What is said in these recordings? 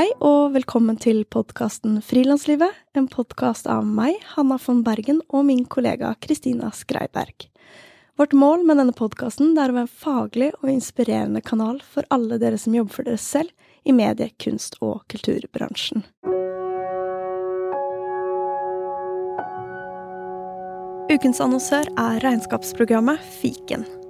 Hei og velkommen til podkasten Frilanslivet, en podkast av meg, Hanna von Bergen, og min kollega Kristina Skreiberg. Vårt mål med denne podkasten er å være en faglig og inspirerende kanal for alle dere som jobber for dere selv i medie-, kunst- og kulturbransjen. Ukens annonsør er regnskapsprogrammet Fiken.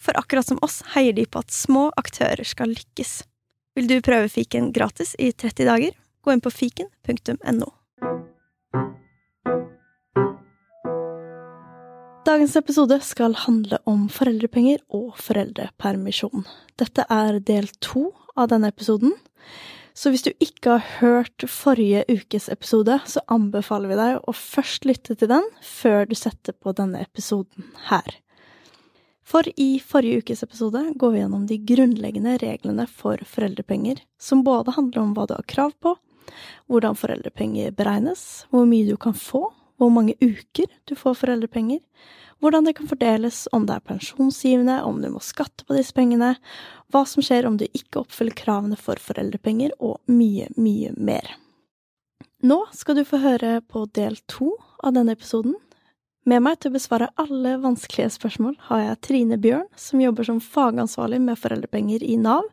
For akkurat som oss heier de på at små aktører skal lykkes. Vil du prøve fiken gratis i 30 dager? Gå inn på fiken.no. Dagens episode skal handle om foreldrepenger og foreldrepermisjon. Dette er del to av denne episoden. Så hvis du ikke har hørt forrige ukes episode, så anbefaler vi deg å først lytte til den før du setter på denne episoden her. For i forrige ukes episode går vi gjennom de grunnleggende reglene for foreldrepenger, som både handler om hva du har krav på, hvordan foreldrepenger beregnes, hvor mye du kan få, hvor mange uker du får foreldrepenger, hvordan det kan fordeles, om det er pensjonsgivende, om du må skatte på disse pengene, hva som skjer om du ikke oppfyller kravene for foreldrepenger, og mye, mye mer. Nå skal du få høre på del to av denne episoden. Med meg til å besvare alle vanskelige spørsmål har jeg Trine Bjørn, som jobber som fagansvarlig med foreldrepenger i Nav,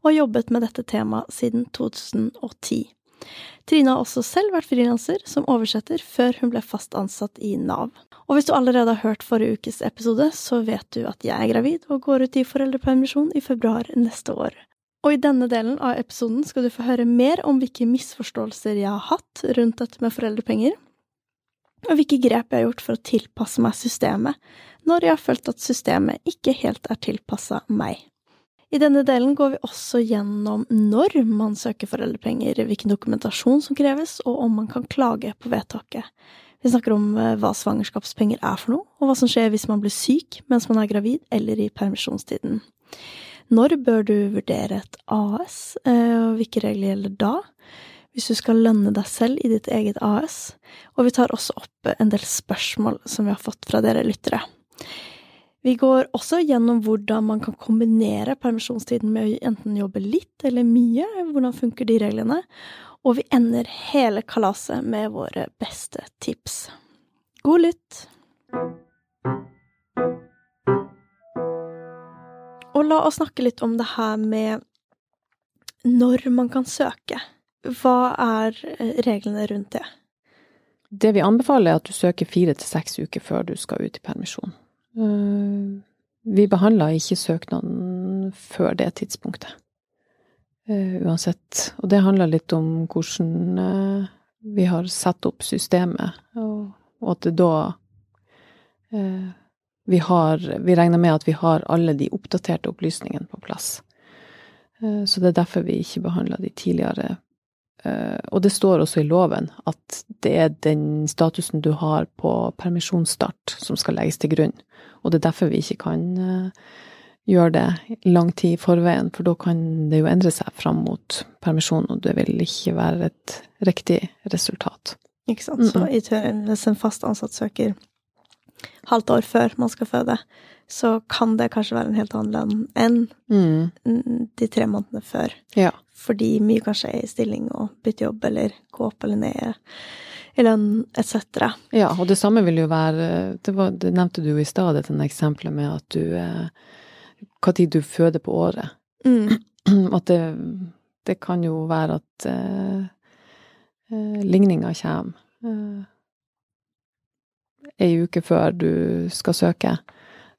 og har jobbet med dette temaet siden 2010. Trine har også selv vært frilanser som oversetter før hun ble fast ansatt i Nav. Og hvis du allerede har hørt forrige ukes episode, så vet du at jeg er gravid og går ut i foreldrepermisjon i februar neste år. Og i denne delen av episoden skal du få høre mer om hvilke misforståelser jeg har hatt rundt dette med foreldrepenger, og hvilke grep jeg har gjort for å tilpasse meg systemet, når jeg har følt at systemet ikke helt er tilpassa meg. I denne delen går vi også gjennom når man søker foreldrepenger, hvilken dokumentasjon som kreves, og om man kan klage på vedtaket. Vi snakker om eh, hva svangerskapspenger er for noe, og hva som skjer hvis man blir syk mens man er gravid eller i permisjonstiden. Når bør du vurdere et AS, eh, og hvilke regler gjelder da? Hvis du skal lønne deg selv i ditt eget AS. Og vi tar også opp en del spørsmål som vi har fått fra dere lyttere. Vi går også gjennom hvordan man kan kombinere permisjonstiden med å enten jobbe litt eller mye, hvordan funker de reglene, og vi ender hele kalaset med våre beste tips. God lytt! Og la oss snakke litt om det her med når man kan søke. Hva er eh, reglene rundt det? Det vi anbefaler, er at du søker fire til seks uker før du skal ut i permisjon. Eh, Vi behandler ikke søknaden før det tidspunktet. Eh, Uansett. Og det handler litt om hvordan vi har satt opp systemet, og at det da vi har Vi regner med at vi har alle de oppdaterte opplysningene på plass. Så det er derfor vi ikke behandler de tidligere og det står også i loven at det er den statusen du har på permisjonsstart som skal legges til grunn. Og det er derfor vi ikke kan eh, gjøre det lang tid i forveien, for da kan det jo endre seg fram mot permisjon, og det vil ikke være et riktig resultat. Ikke sant? Så i teorien, hvis en fast ansatt søker halvt år før man skal føde, så kan det kanskje være en helt annen lønn enn mm, de tre månedene før. Ja. Fordi mye kanskje er i stilling og bytte jobb eller gå opp eller ned, i lønn etc. Ja, og det samme vil jo være Det, var, det nevnte du i stad, dette eksempelet med at du eh, Hva tid du føder på året. Mm. At det, det kan jo være at eh, eh, ligninga kommer eh, ei uke før du skal søke.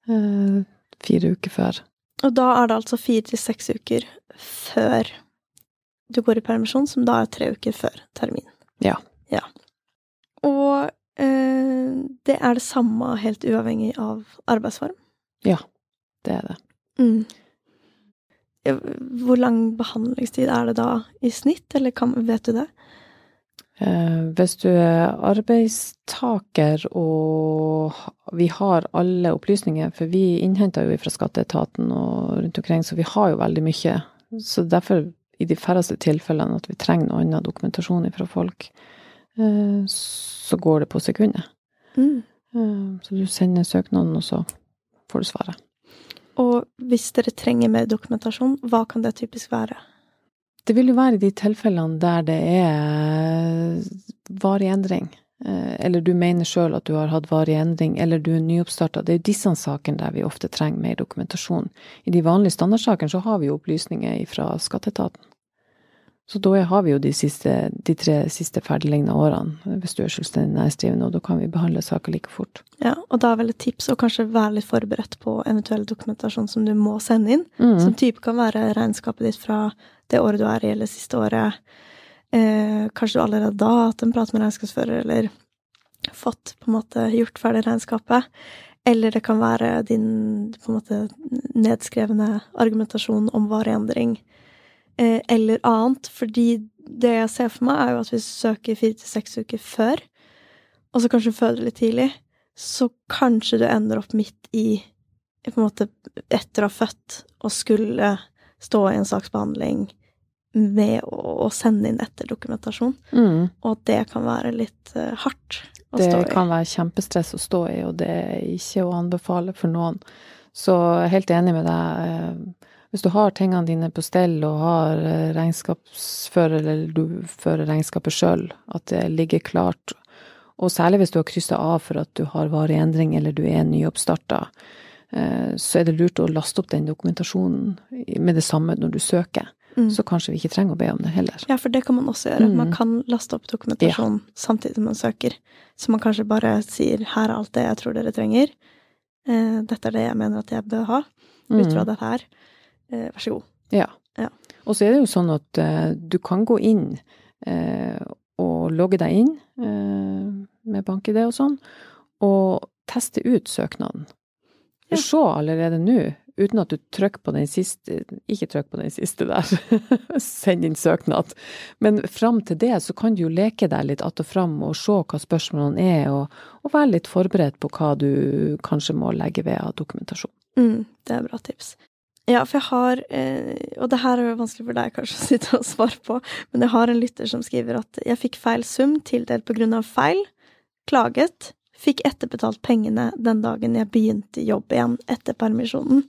Eh, fire uker før. Og da er det altså fire til seks uker før du går i permisjon, som da er tre uker før termin. Ja. Ja. Og eh, det er det samme helt uavhengig av arbeidsform. Det er det. Mm. Hvor lang behandlingstid er det da i snitt, eller kan, vet du det? Eh, hvis du er arbeidstaker og vi har alle opplysninger, for vi innhenter jo fra skatteetaten og rundt omkring, så vi har jo veldig mye. Så derfor, i de færreste tilfellene at vi trenger noe annen dokumentasjon fra folk, eh, så går det på sekundet. Mm. Eh, Så du sender søknaden, og så får du svaret. Og hvis dere trenger mer dokumentasjon, hva kan det typisk være? Det vil jo være i de tilfellene der det er varig endring. Eh, Eller du mener sjøl at du har hatt varig endring, eller du er nyoppstarta. Det er jo disse sakene der vi ofte trenger mer dokumentasjon. I de vanlige standardsakene så har vi jo opplysninger fra skatteetaten. Så da har vi jo de, siste, de tre siste ferdiglignende årene, hvis du er selvstendig næringsdrivende, og da kan vi behandle saker like fort. Ja, og da er vel et tips å kanskje være litt forberedt på eventuell dokumentasjon som du må sende inn. Mm. Som type kan være regnskapet ditt fra det året du er i, eller siste året. Eh, kanskje du allerede da har hatt en prat med regnskapsfører, eller fått på en måte gjort ferdig regnskapet. Eller det kan være din på en måte nedskrevne argumentasjon om vareendring. Eh, eller annet. Fordi det jeg ser for meg, er jo at hvis du søker fire til seks uker før, og så kanskje føder litt tidlig, så kanskje du ender opp midt i på en måte etter å ha født og skulle stå i en saksbehandling med å, sende inn etterdokumentasjon, Mm. og at det kan være litt eh, hardt å Det stå i. Det kan være kjempestress å stå i, og det er ikke å anbefale for noen. Så helt enig med deg. Hvis du har tingene dine på stell og har eh, regnskapsfører, eller du fører regnskapet sjøl, at det ligger klart, og særlig hvis du har kryssa av for at du har varig endring eller du er nyoppstarta, eh, så er det lurt å laste opp den dokumentasjonen med det samme når du søker. Mm. Så kanskje vi ikke trenger å be om det heller. Ja, for det kan man også gjøre. Mm. Man kan laste opp dokumentasjon samtidig som man søker. Så man kanskje bare sier 'her er alt det jeg tror dere trenger'. Eh, 'Dette er det jeg mener at jeg bør ha', ut fra Mm. dette her. Eh, vær så god. Ja. Ja. Og så er det jo sånn at eh, du kan gå inn eh, og logge deg inn eh, med bank-ID og sånn, og teste ut søknaden. Ja. Se allerede nå, uten at du trykker på den siste Ikke trykk på den siste der, send inn søknad. Men fram til det så kan du jo leke deg litt att og fram og se hva spørsmålene er, og, og være litt forberedt på hva du kanskje må legge ved av dokumentasjon. Mm, det er bra tips. Ja, for jeg har, eh, og det her er jo vanskelig for deg kanskje å sitte og svare på, men jeg har en lytter som skriver at jeg fikk feil sum tildelt på grunn av feil, klaget, fikk etterbetalt pengene den dagen jeg begynte jobb igjen etter permisjonen.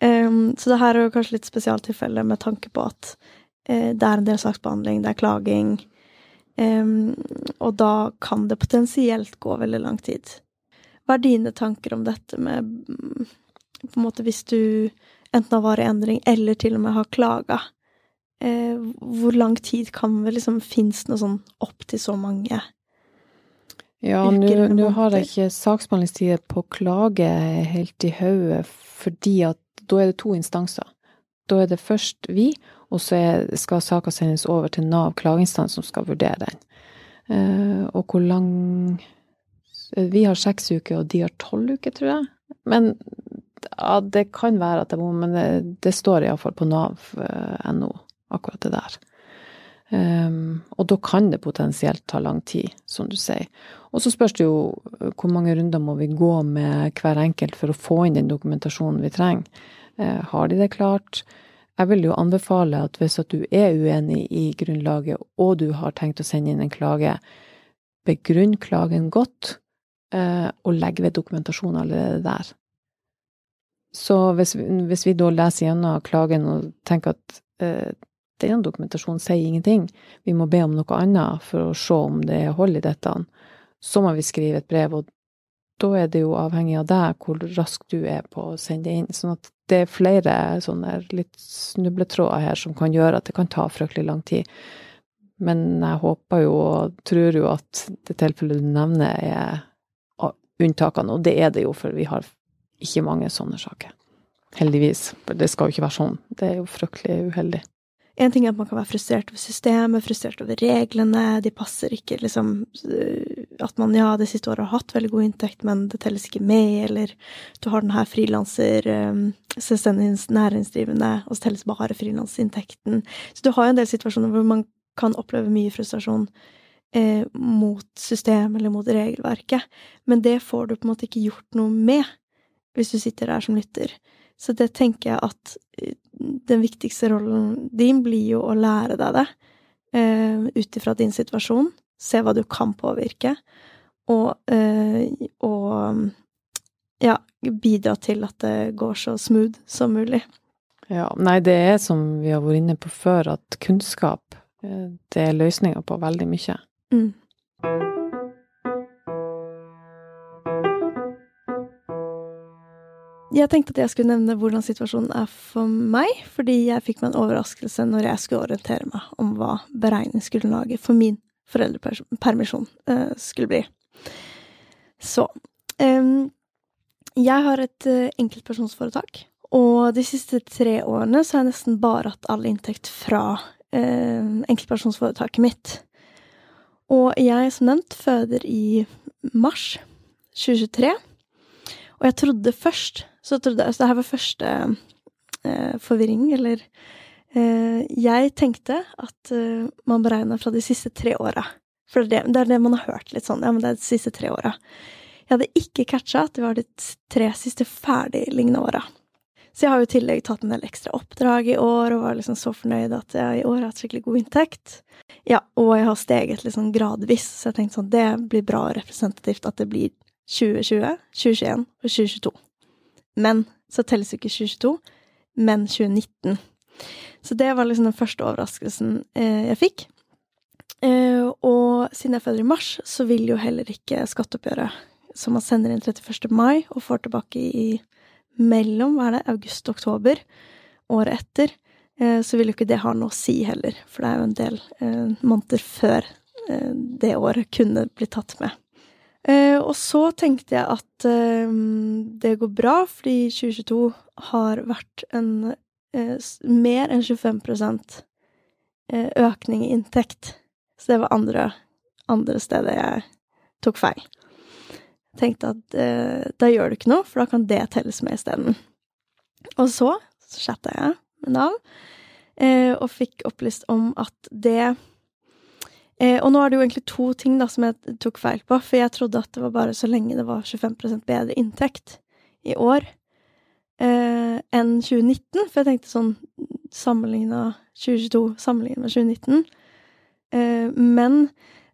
Um, så det her er jo kanskje litt spesialtilfelle med tanke på at eh, det er en del saksbehandling, det er klaging, um, og da kan det potensielt gå veldig lang tid. Hva er dine tanker om dette med mm, på en måte hvis du enten har varig endring eller til og med har klaga? Eh, hvor lang tid kan vi liksom Fins noe sånn opp til så mange? Ja, nå har jeg ikke saksbehandlingstid på klage helt i hodet, fordi at da er det to instanser. Da er det først vi, og så er, skal saka sendes over til Nav klageinstans som skal vurdere den. Eh, og hvor lang Vi har seks uker, og de har tolv uker, tror jeg. Men ja, det kan være at det må, men det, det står iallfall på nav.no, akkurat det der. Um, og da kan det potensielt ta lang tid, som du sier. Og så spørs det jo uh, hvor mange runder må vi gå med hver enkelt for å få inn den dokumentasjonen vi trenger. Uh, har de det klart? Jeg vil jo anbefale at hvis at du er uenig i grunnlaget, og du har tenkt å sende inn en klage, begrunn klagen godt, uh, og legg ved dokumentasjon allerede der. Så hvis, vi- hvis vi da leser gjennom klagen og tenker at eh, denne dokumentasjonen sier ingenting, vi må be om noe annet for å se om det er hold i dette, så må vi skrive et brev, og da er det jo avhengig av deg hvor raskt du er på å sende det inn. Sånn at det er flere sånne litt snubletråder her som kan gjøre at det kan ta fryktelig lang tid. Men jeg håper jo og tror jo at det tilfellet du nevner, er unntakene, og det er det jo, for vi har ikke mange sånne saker. Heldigvis. Det skal jo ikke være sånn. Det er jo fryktelig uheldig. En ting er at man kan være frustrert over systemet, frustrert over reglene, de passer ikke, liksom At man, ja, det siste året har hatt veldig god inntekt, men det telles ikke med, eller du har den her frilanser, selvstendig næringsdrivende, og så telles bare frilansinntekten. Så du har jo en del situasjoner hvor man kan oppleve mye frustrasjon eh, mot systemet eller mot regelverket, men det får du på en måte ikke gjort noe med hvis du sitter der som lytter. Så det tenker jeg at den viktigste rollen din blir jo å lære deg det eh, ut ifra din situasjon. Se hva du kan påvirke, og, eh, og ja, bidra til at det går så smooth som mulig. Ja, nei, det er som vi har vært inne på før, at kunnskap, det er løsninga på veldig mye. Mm. Jeg tenkte at jeg skulle nevne hvordan situasjonen er for meg, fordi jeg fikk meg en overraskelse når jeg skulle orientere meg om hva beregningsgrunnlaget for min foreldrepermisjon uh, skulle bli. Så Jeg har et uh, enkeltpersonsforetak, og de siste tre årene så har jeg nesten bare hatt all inntekt fra enkeltpersonsforetaket mitt. Og jeg, som nevnt, føder i mars 2023. Og jeg trodde først så trodde så det her var første eh, forvirring, eller eh, Jeg tenkte at eh, man beregna fra de siste tre åra. For det, det, er det man har hørt litt sånn. Ja, men det er de siste tre åra. Jeg hadde ikke catcha at det var de tre siste ferdiglignende åra. Så jeg har jo i tillegg tatt en del ekstra oppdrag i år, og var liksom så fornøyd at jeg i år har hatt skikkelig god inntekt. Ja, og jeg har steget litt sånn gradvis, så jeg tenkte sånn, det blir bra og representativt at det blir 2020, 2021 og 2022. Men så telles ikke 2022, men 2019. Så det var liksom den første overraskelsen eh, jeg fikk. Eh, og siden jeg føder i mars, så vil jo heller ikke skatteoppgjøret som man sender inn 31. mai og får tilbake i mellom, hva er det, august og oktober året etter, eh, så vil jo ikke det ha noe å si heller, for det er jo en del måneder før det året kunne bli tatt med. Eh, og så tenkte jeg at eh, det går bra, fordi 2022 har vært en eh, mer enn 25 eh, økning i inntekt. Så det var andre, andre stedet jeg tok feil. Tenkte at eh, da gjør det ikke noe, for da kan det telles med isteden. Og så, så chatta jeg med Nav, eh, og fikk opplyst om at det Eh, og nå er det jo egentlig to ting da som jeg tok feil på, for jeg trodde at det var bare så lenge det var 25% bedre inntekt i år eh, enn 2019, for jeg tenkte sånn sammenligna 2022 sammenlignet med 2019. Eh, men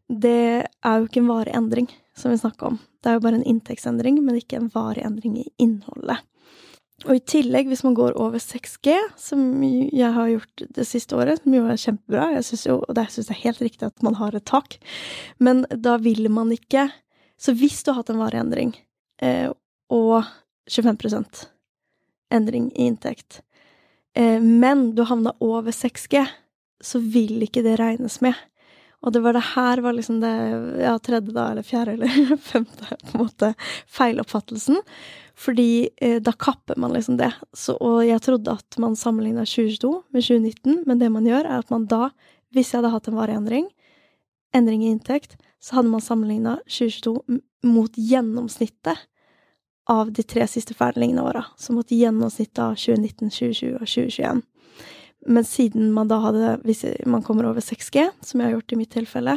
det er jo ikke en varig endring, som vi snakker om. Det er jo bare en inntektsendring, men ikke en varig endring i innholdet. Og i tillegg, hvis man går over 6G, som jeg har gjort det siste året, som jo er kjempebra, jeg synes jo, og det syns jeg er helt riktig at man har et tak, men da vil man ikke Så hvis du har hatt en varig endring, eh, og 25% endring i inntekt, eh, men du havna over 6G, så vil ikke det regnes med. Og det var det her var liksom det ja, tredje da, eller fjerde eller femte på en måte feiloppfattelsen. Fordi eh, da kapper man liksom det. Så, og jeg trodde at man sammenligna 2022 med 2019, men det man gjør, er at man da, hvis jeg hadde hatt en vareendring, endring i inntekt, så hadde man sammenligna 2022 mot gjennomsnittet av de tre siste ferdiglignende åra. Så mot gjennomsnittet av 2019, 2020 og 2021. Men siden man da hadde, hvis man kommer over 6G, som jeg har gjort i mitt tilfelle,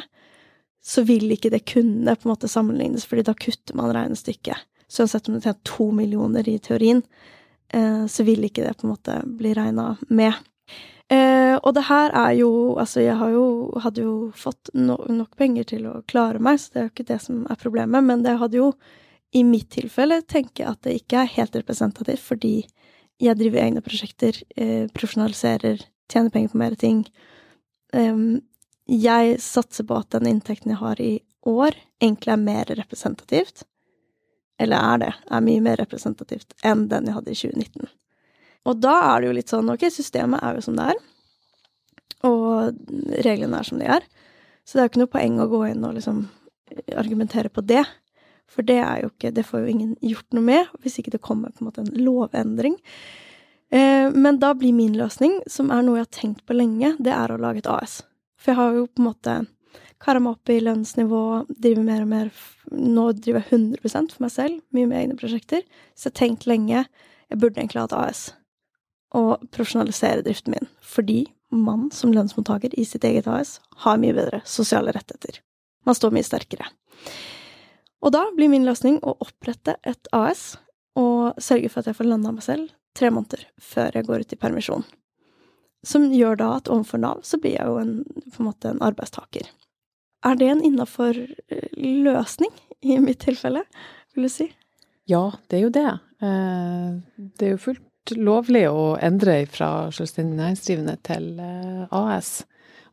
så vil ikke det kunne på en måte sammenlignes, fordi da kutter man regnestykket. Så uansett om det tjener to millioner i teorien, eh, så vil ikke det på en måte bli regna med. Eh, og det her er jo Altså, jeg jo, hadde jo fått no nok penger til å klare meg, så det er jo ikke det som er problemet, men det hadde jo i mitt tilfelle tenker jeg at det ikke er helt representativt, fordi jeg driver egne prosjekter, eh, profesjonaliserer tjener penger på mer ting. Um, jeg satser på at den inntekten jeg har i år, egentlig er mer representativt. Eller er det. Er mye mer representativt enn den jeg hadde i 2019. Og da er det jo litt sånn, ok, systemet er jo som det er. Og reglene er som de er. Så det er jo ikke noe poeng å gå inn og liksom argumentere på det. For det ikke Det får jo ingen gjort noe med, hvis ikke det kommer på en måte en lovendring. Eh, men da blir min løsning, som er noe jeg har tenkt på lenge, det er å lage et AS. For jeg har jo på en måte kara meg opp i lønnsnivå, driver mer og mer Nå driver jeg 100 for meg selv, mye med egne prosjekter. Så jeg har tenkt lenge jeg burde egentlig ha et AS. Og profesjonalisere driften min. Fordi man som lønnsmottaker i sitt eget AS har mye bedre sosiale rettigheter. Man står mye sterkere. Og da blir min løsning å opprette et AS og sørge for at jeg får landa meg selv tre måneder før jeg går ut i permisjon. Som gjør da at overfor Nav så blir jeg jo en, på en måte en arbeidstaker. Er det en innafor løsning i mitt tilfelle, vil du si? Ja, det er jo det. Eh, Det er jo fullt lovlig å endre fra selvstendig næringsdrivende til eh, AS.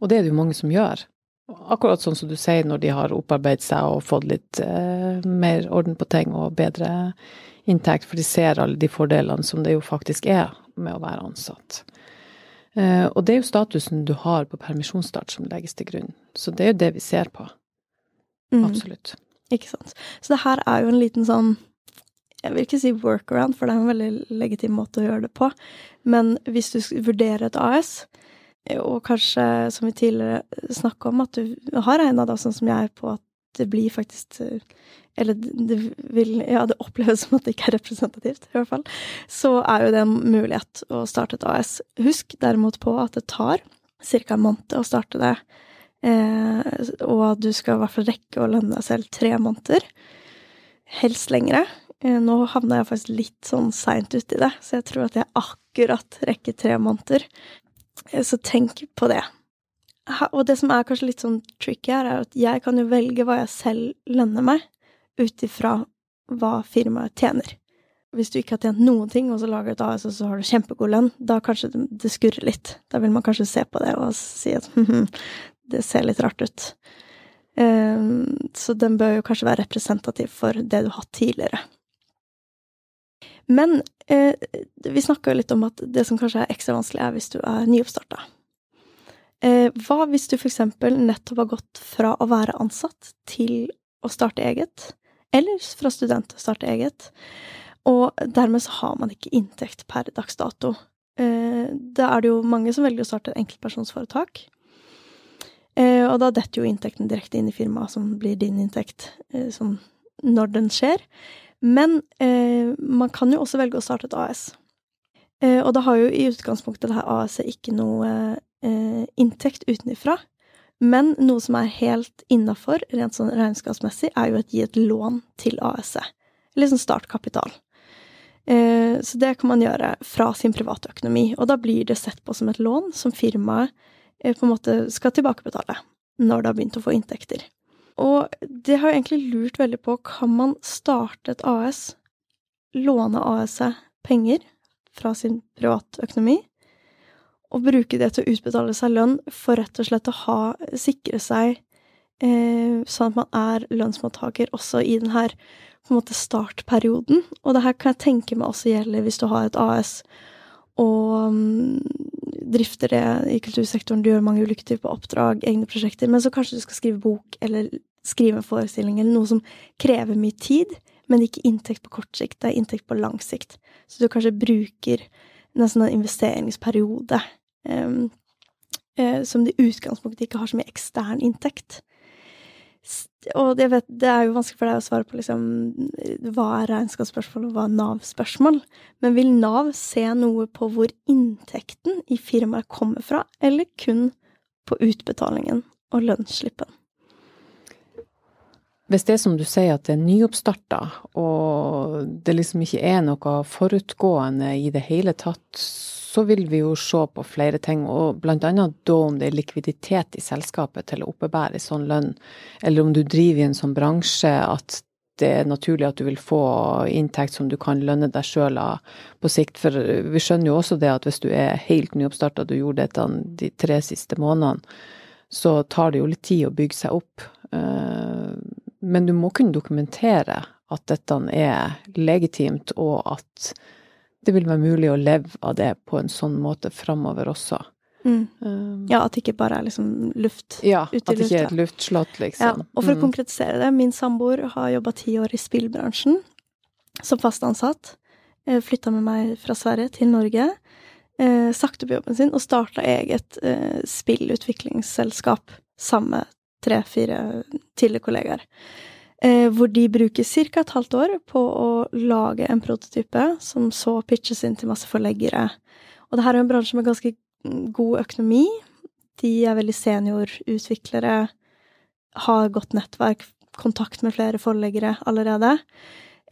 Og det er det jo mange som gjør. Akkurat sånn som du sier, når de har opparbeidet seg og fått litt eh, mer orden på ting og bedre inntekt, for de ser alle de fordelene som det jo faktisk er med å være ansatt. Eh, og det er jo statusen du har på permisjonsstart som legges til grunn. Så det er jo det vi ser på. Mm. Absolutt. Ikke sant. Så det her er jo en liten sånn Jeg vil ikke si workaround, for det er en veldig legitim måte å gjøre det på. Men hvis du vurderer et AS, og kanskje, som vi tidligere snakka om, at du har regna da, sånn som jeg, på at det blir faktisk eh, Eller det vil Ja, det oppleves som at det ikke er representativt, i hvert fall. Så er jo det en mulighet å starte et AS. Husk derimot på at det tar ca. en måned å starte det. Eh, og du skal i hvert fall rekke å lønne deg selv tre måneder. Helst lengre. Eh, nå havna jeg faktisk litt sånn seint uti det, så jeg tror at jeg akkurat rekker tre måneder. Eh, så tenk på det. Og det som er kanskje litt sånn tricky her, er at jeg kan jo velge hva jeg selv lønner meg, ut ifra hva firmaet tjener. Hvis du ikke har tjent noen ting, og så lager du et AS, og så har du kjempegod lønn, da kanskje det, skurrer litt. Da vil man kanskje se på det og si at hm, det ser litt rart ut. Eh, så den bør jo kanskje være representativ for det du har hatt tidligere. Men eh, vi snakka litt om at det som kanskje er ekstra vanskelig, er hvis du er nyoppstarta. Eh, hva hvis du eksempel nettopp har gått fra å være ansatt til å starte eget, eller fra student til å starte eget, og dermed så har man ikke inntekt per dags dato. Eh, da er det jo mange som velger å starte et enkeltpersonsforetak. Eh, og da detter jo inntekten direkte inn i firmaet, som blir din inntekt sånn når den skjer. Men eh, man kan jo også velge å starte et AS. Eh, og da har jo i utgangspunktet det her AS-et ikke noe eh, inntekt utenifra. Men noe som er helt innafor, rent sånn regnskapsmessig, er jo å gi et lån til AS-et. Eller sånn startkapital. Eh, så det kan man gjøre fra sin private økonomi. Og da blir det sett på som et lån som firmaet eh, på en måte skal tilbakebetale når det har begynt å få inntekter. Og det har jeg egentlig lurt veldig på. Kan man starte et AS, låne AS-et penger fra sin privatøkonomi, og bruke det til å utbetale seg lønn for rett og slett å ha, sikre seg eh, sånn at man er lønnsmottaker også i den her på en måte startperioden. Og det her kan jeg tenke meg også gjelder hvis du har et AS og mm, drifter det i kultursektoren, du gjør mange ulike typer oppdrag, egne prosjekter, men så kanskje du skal skrive bok eller skrive en forestilling eller noe som krever mye tid, men ikke inntekt på kort sikt, det er inntekt på lang sikt. Så du kanskje bruker nesten en investeringsperiode um, som det i utgangspunktet ikke har så mye ekstern inntekt. Og jeg vet, det er jo vanskelig for deg å svare på liksom, hva er regnskapsspørsmål og hva er Nav-spørsmål, men vil Nav se noe på hvor inntekten i firmaet kommer fra, eller kun på utbetalingen og lønnsslippen? Hvis det er som du sier at det er nyoppstarta, og det liksom ikke er noe forutgående i det hele tatt, så vil vi jo se på flere ting, og annet da om det er likviditet i selskapet til å oppebære sånn lønn, eller om du driver i en sånn bransje at det er naturlig at du vil få inntekt som du kan lønne deg sjøl av på sikt. For vi skjønner jo også det at hvis du er helt nyoppstarta, du gjorde dette de tre siste månedene, så tar det jo litt tid å bygge seg opp. Eh, men du må kunne dokumentere at dette er legitimt, og at det vil være mulig å leve av det på en sånn måte framover også. Mm. Um, Ja, at det ikke bare er liksom luft. ja, Ute i at det ikke er et luftslott, Ja, liksom. og for å Mm. konkretisere det, min samboer har jobba ti år i spillbransjen som fast ansatt. Flytta med meg fra Sverige til Norge. Eh, sakte på jobben sin og starta eget eh, spillutviklingsselskap sammen med tre-fire tidligere kollegaer. Eh, hvor de bruker ca. et halvt år på å lage en prototype som så pitches inn til masse forleggere. Og det her er en bransje med ganske god økonomi. De er veldig seniorutviklere, har godt nettverk, kontakt med flere forleggere allerede.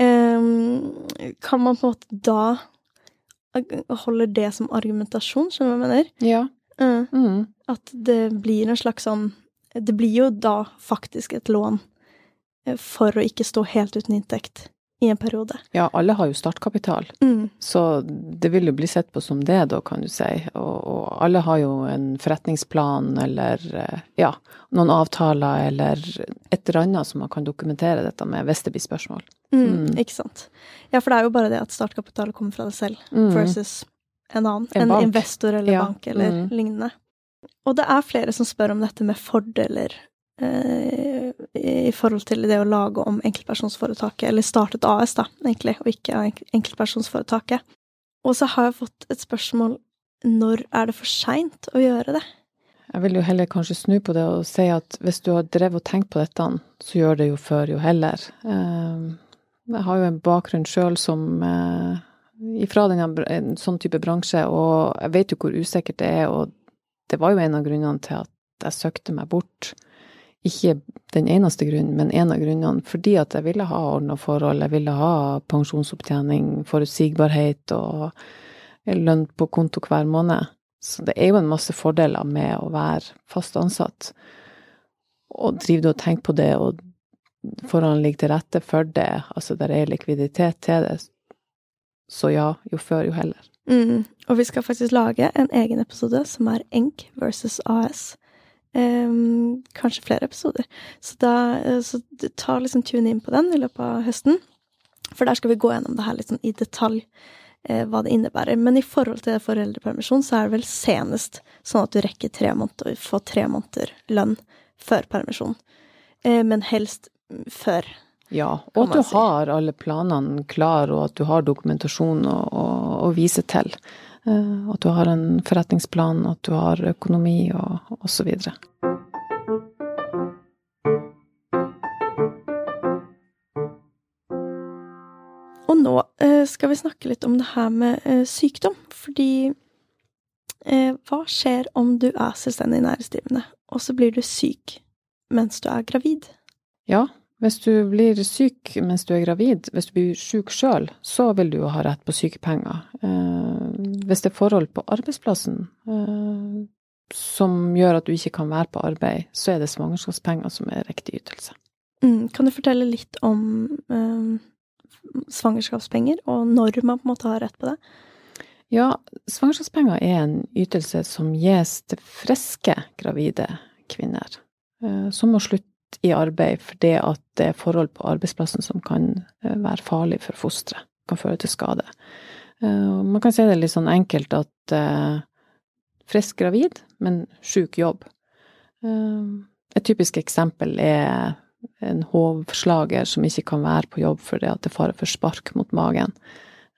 Ehm, kan man på en måte da holde det som argumentasjon, skjønner du hva jeg mener? Ja. Mm. Mm. At det blir en slags sånn Det blir jo da faktisk et lån eh, for å ikke stå helt uten inntekt i en periode. ja, alle har jo startkapital. Mm. Så det vil jo bli sett på som det, da, kan du si. Og, og alle har jo en forretningsplan eller eh, ja, noen avtaler eller et eller annet som man kan dokumentere dette med, hvis det blir spørsmål. Mm. Mm. Ikke sant. Ja, for det er jo bare det at startkapital kommer fra deg selv, Mm. versus en annen. En En, investor eller Ja, bank eller mm. lignende. Og det er flere som spør om dette med fordeler eh, i forhold til det å lage om enkeltpersonsforetaket, eller starte et AS, da, egentlig, og ikke enkeltpersonsforetaket. Og så har jeg fått et spørsmål når er det for seint å gjøre det? Jeg vil jo heller kanskje snu på det og si at hvis du har drevet og tenkt på dette, så gjør det jo før jo heller. Eh, Jeg har jo en bakgrunn sjøl som eh, ifra denne, en sånn type bransje, og jeg vet jo hvor usikkert det er, og det var jo en av grunnene til at jeg søkte meg bort. Ikke den eneste grunnen, men en av grunnene. Fordi at jeg ville ha ordna forhold, jeg ville ha pensjonsopptjening, forutsigbarhet og lønn på konto hver måned. Så det er jo en masse fordeler med å være fast ansatt. Og driver du og tenker på det, og forholdene ligger til rette for det, altså der er likviditet til det, så ja, jo før, jo heller. Mm. Og vi skal faktisk lage en egen episode som er ENK versus AS. Ehm, kanskje flere episoder. Så, da, eh, så tar liksom tune inn på den i løpet av høsten. For der skal vi gå gjennom det her litt sånn i detalj, eh, hva det innebærer. Men i forhold til foreldrepermisjon, så er det vel senest sånn at du rekker tre måneder, få tre måneder lønn før permisjon. Eh, men helst før. Ja, og at du si. har alle planene klar, og at du har dokumentasjon å, å, å vise til. Eh, At du har en forretningsplan, at du har økonomi og, osv. Og nå eh, skal vi snakke litt om det her med eh, sykdom, fordi hva skjer om du er selvstendig næringsdrivende, og så blir du syk mens du er gravid? Ja, hvis du blir syk mens du er gravid, hvis du blir syk sjøl, så vil du jo ha rett på sykepenger. Eh, hvis det er forhold på arbeidsplassen eh, som gjør at du ikke kan være på arbeid, så er det svangerskapspenger som er riktig ytelse. Mm, kan du fortelle litt om eh, svangerskapspenger, og når man på en måte har rett på det? Ja, svangerskapspenger er en ytelse som gis til friske gravide kvinner eh, som må slutte i arbeid fordi at det er forhold på arbeidsplassen som kan eh, være farlig for fosteret, kan føre til skade. Eh, Man kan si det litt sånn enkelt at eh, frisk gravid, men sjuk jobb. Et typisk eksempel er en hovslager som ikke kan være på jobb fordi at det er fare for spark mot magen.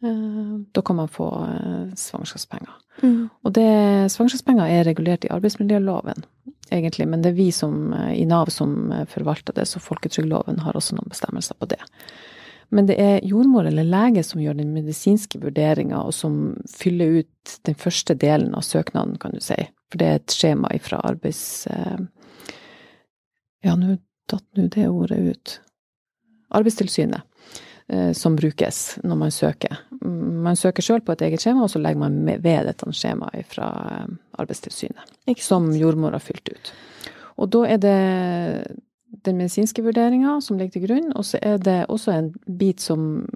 Eh, Da kan man få eh, svangerskapspenger. Mm. Og det, svangerskapspenger er regulert i arbeidsmiljøloven, egentlig, men det er vi som, eh, i Nav som forvalter det, så folketrygdloven har også noen bestemmelser på det. Men det er jordmor eller lege som gjør den medisinske vurderinga, og som fyller ut den første delen av søknaden, kan du si. For det er et skjema fra arbeids... Ja, nå datt nå det ordet ut. Arbeidstilsynet som brukes når man søker. Mm, Man søker sjøl på et eget skjema, og så legger man ved dette skjemaet fra eh, Arbeidstilsynet, Ikke som jordmor har fylt ut. Og da er det den medisinske vurderinga som ligger til grunn, og så er det også en bit som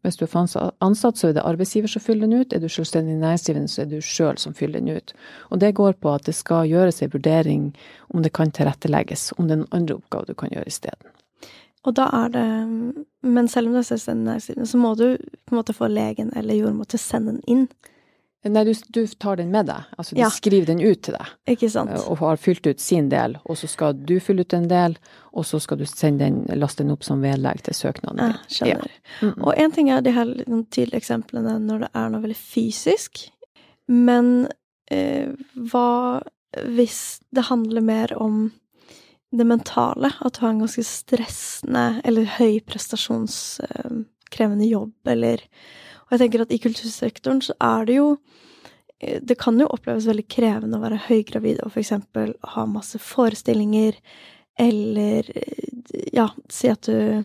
hvis du er ansatt, så er det arbeidsgiver som fyller den ut. Er du selvstendig næringsdrivende, så er du sjøl som fyller den ut. Og det går på at det skal gjøres en vurdering om det kan tilrettelegges, om det er en andre oppgave du kan gjøre isteden. Og da er det Men selv om du er selvstendig næringsdrivende, så må du på en måte få legen eller jordmor til å sende den inn. Nei, du, du, tar den med deg. Altså, de Ja. skriver den ut til deg. Ikke sant? og har fylt ut sin del, og så skal du fylle ut en del, og så skal du sende den, laste den opp som vedlegg til søknaden Ja, skjønner. skjønner. Mm, mm. Og én ting er de her sånn tydelige eksemplene når det er noe veldig fysisk, men eh, hva hvis det handler mer om det mentale? At du har en ganske stressende eller høyprestasjonskrevende jobb, eller Og jeg tenker at i kultursektoren så er det jo eh, det kan jo oppleves veldig krevende å være høygravid og for eksempel ha masse forestillinger, eller eh, ja, si at du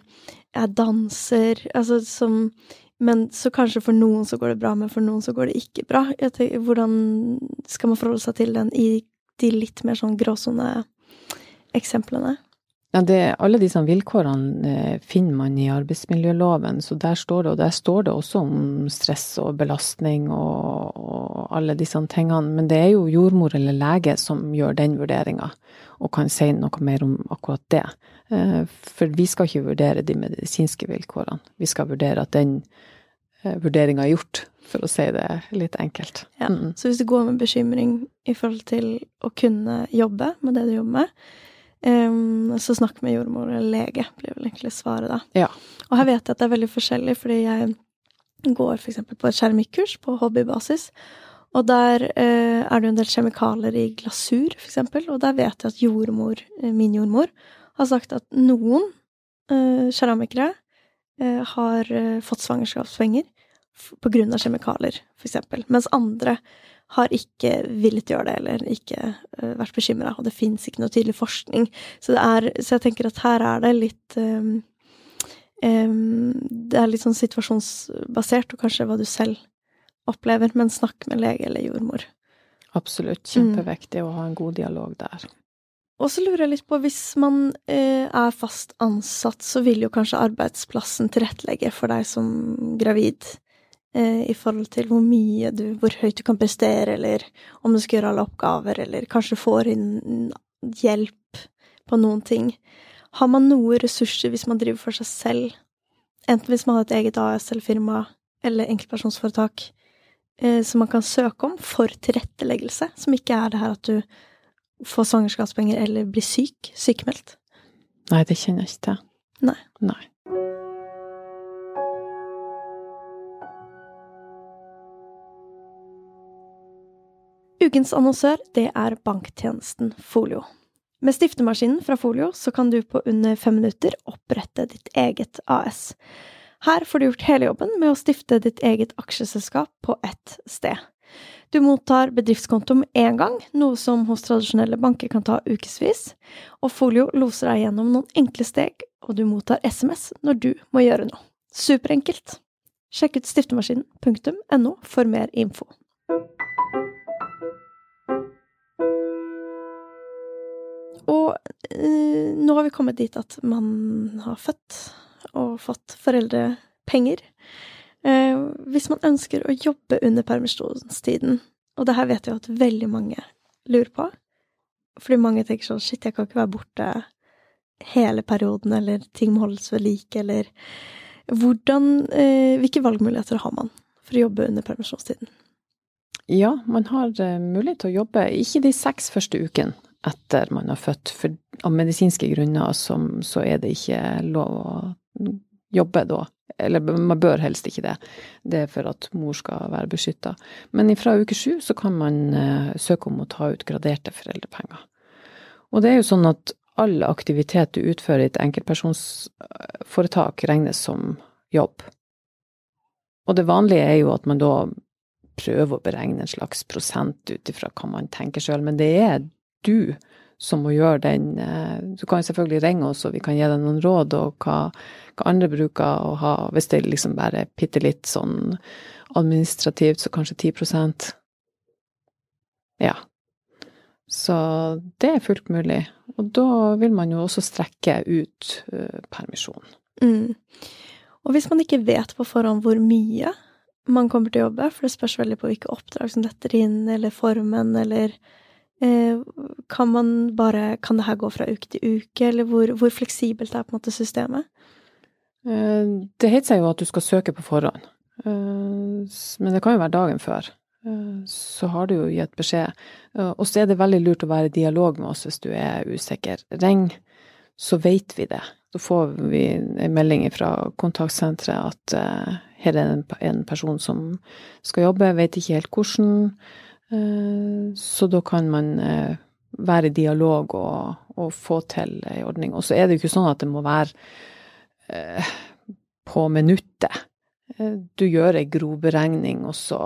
er danser, altså som Men så kanskje for noen så går det bra, men for noen så går det ikke bra. Tenker, hvordan skal man forholde seg til den i de litt mer sånn gråsoneeksemplene? Ja, det, alle disse vilkårene eh, finner man i arbeidsmiljøloven, så der står det, og der står det også om stress og belastning og, og alle disse tingene. Men det er jo jordmor eller lege som gjør den vurderinga, og kan si noe mer om akkurat det. Eh, For vi skal ikke vurdere de medisinske vilkårene. Vi skal vurdere at den vurderinga er gjort, for å si det litt enkelt. Ja. Mm. Så hvis du går med bekymring i forhold til å kunne jobbe med det du jobber med, em, så snakk med jordmor eller lege, blir vel egentlig svaret da. Ja. Og her vet jeg at det er veldig forskjellig, fordi jeg går eksempel på et keramikkurs på hobbybasis, og der eh, er det jo en del kjemikalier i glasur, eksempel, og der vet jeg at jordmor, eh, min jordmor, har sagt at noen eh, keramikere eh, har eh, fått svangerskapspenger pga. på grunn av kjemikalier, eksempel, mens andre har ikke villet gjøre det, eller ikke eh, vært bekymra, og det fins ikke noe tydelig forskning. Så, det er, så jeg tenker at her er det litt um, um, Det er litt sånn situasjonsbasert, og kanskje hva du selv opplever, men snakk med lege eller jordmor. Absolutt. Kjempeviktig å ha en god dialog der. Og så lurer jeg litt på, hvis man eh, er fast ansatt, så vil jo kanskje arbeidsplassen tilrettelegge for deg som gravid, i forhold til hvor mye du, hvor høyt du kan prestere, eller om du skal gjøre alle oppgaver, eller kanskje får inn hjelp på noen ting. Har man noe ressurser hvis man driver for seg selv, enten hvis man har et eget AS eller firma, eller enkeltpersonsforetak, eh, som man kan søke om for tilretteleggelse, som ikke er det her at du får svangerskapspenger eller blir syk, sykemeldt. Nei, det kjenner jeg ikke til. Nei. Nei. Ukens annonsør, det er banktjenesten Folio. Med stiftemaskinen fra Folio så kan du på under fem minutter opprette ditt eget AS. Her får du gjort hele jobben med å stifte ditt eget aksjeselskap på ett sted. Du mottar bedriftskonto med en gang, noe som hos tradisjonelle banker kan ta ukevis, og Folio loser deg gjennom noen enkle steg, og du mottar SMS når du må gjøre noe. Superenkelt! Sjekk ut stiftemaskinen.no for mer info. Eh, nå har vi kommet dit at man har født og fått foreldrepenger. Eh, hvis man ønsker å jobbe under permisjonstiden, og det her vet jeg at veldig mange lurer på, fordi mange tenker sånn shit, jeg kan ikke være borte hele perioden, eller ting må holdes ved like, eller hvordan eh, Hvilke valgmuligheter har man for å jobbe under permisjonstiden? Ja, man har eh, mulighet til å jobbe, ikke de seks første ukene etter man har født, for av medisinske grunner som, så er det ikke lov å jobbe da. Eller man bør helst ikke det. Det er for at mor skal være beskytta. Men fra uke sju så kan man eh, søke om å ta ut graderte foreldrepenger. Og det er jo sånn at all aktivitet du utfører i et enkeltpersonsforetak regnes som jobb. Og det vanlige er jo at man da prøver å beregne en slags prosent ut ifra hva man tenker sjøl, men det er du som må gjøre den eh, Du kan selvfølgelig ringe oss, og vi kan gi deg noen råd, og hva, hva andre bruker å ha, hvis det liksom bare er bitte litt sånn administrativt, så kanskje 10% Ja. Så det er fullt mulig. Og da vil man jo også strekke ut uh, permisjonen. Mm. Og hvis man ikke vet på forhånd hvor mye man kommer til å jobbe, for det spørs veldig på hvilke oppdrag som detter inn, eller formen, eller Kan man bare Kan det her gå fra uke til uke, eller hvor, hvor fleksibelt er på en måte systemet? Uh, det heter seg jo at du skal søke på forhånd, uh, men det kan jo være dagen før. Så har du jo gitt beskjed. Og så er det veldig lurt å være i dialog med oss hvis du er usikker. Ring, så vet vi det. Så får vi en melding fra kontaktsenteret at her er en, person som skal jobbe, vet ikke helt hvordan. Uh, så da kan man uh, være i dialog og, og få til ei ordning. Og så er det jo ikke sånn at det må være på minuttet. Du gjør ei grov beregning, og så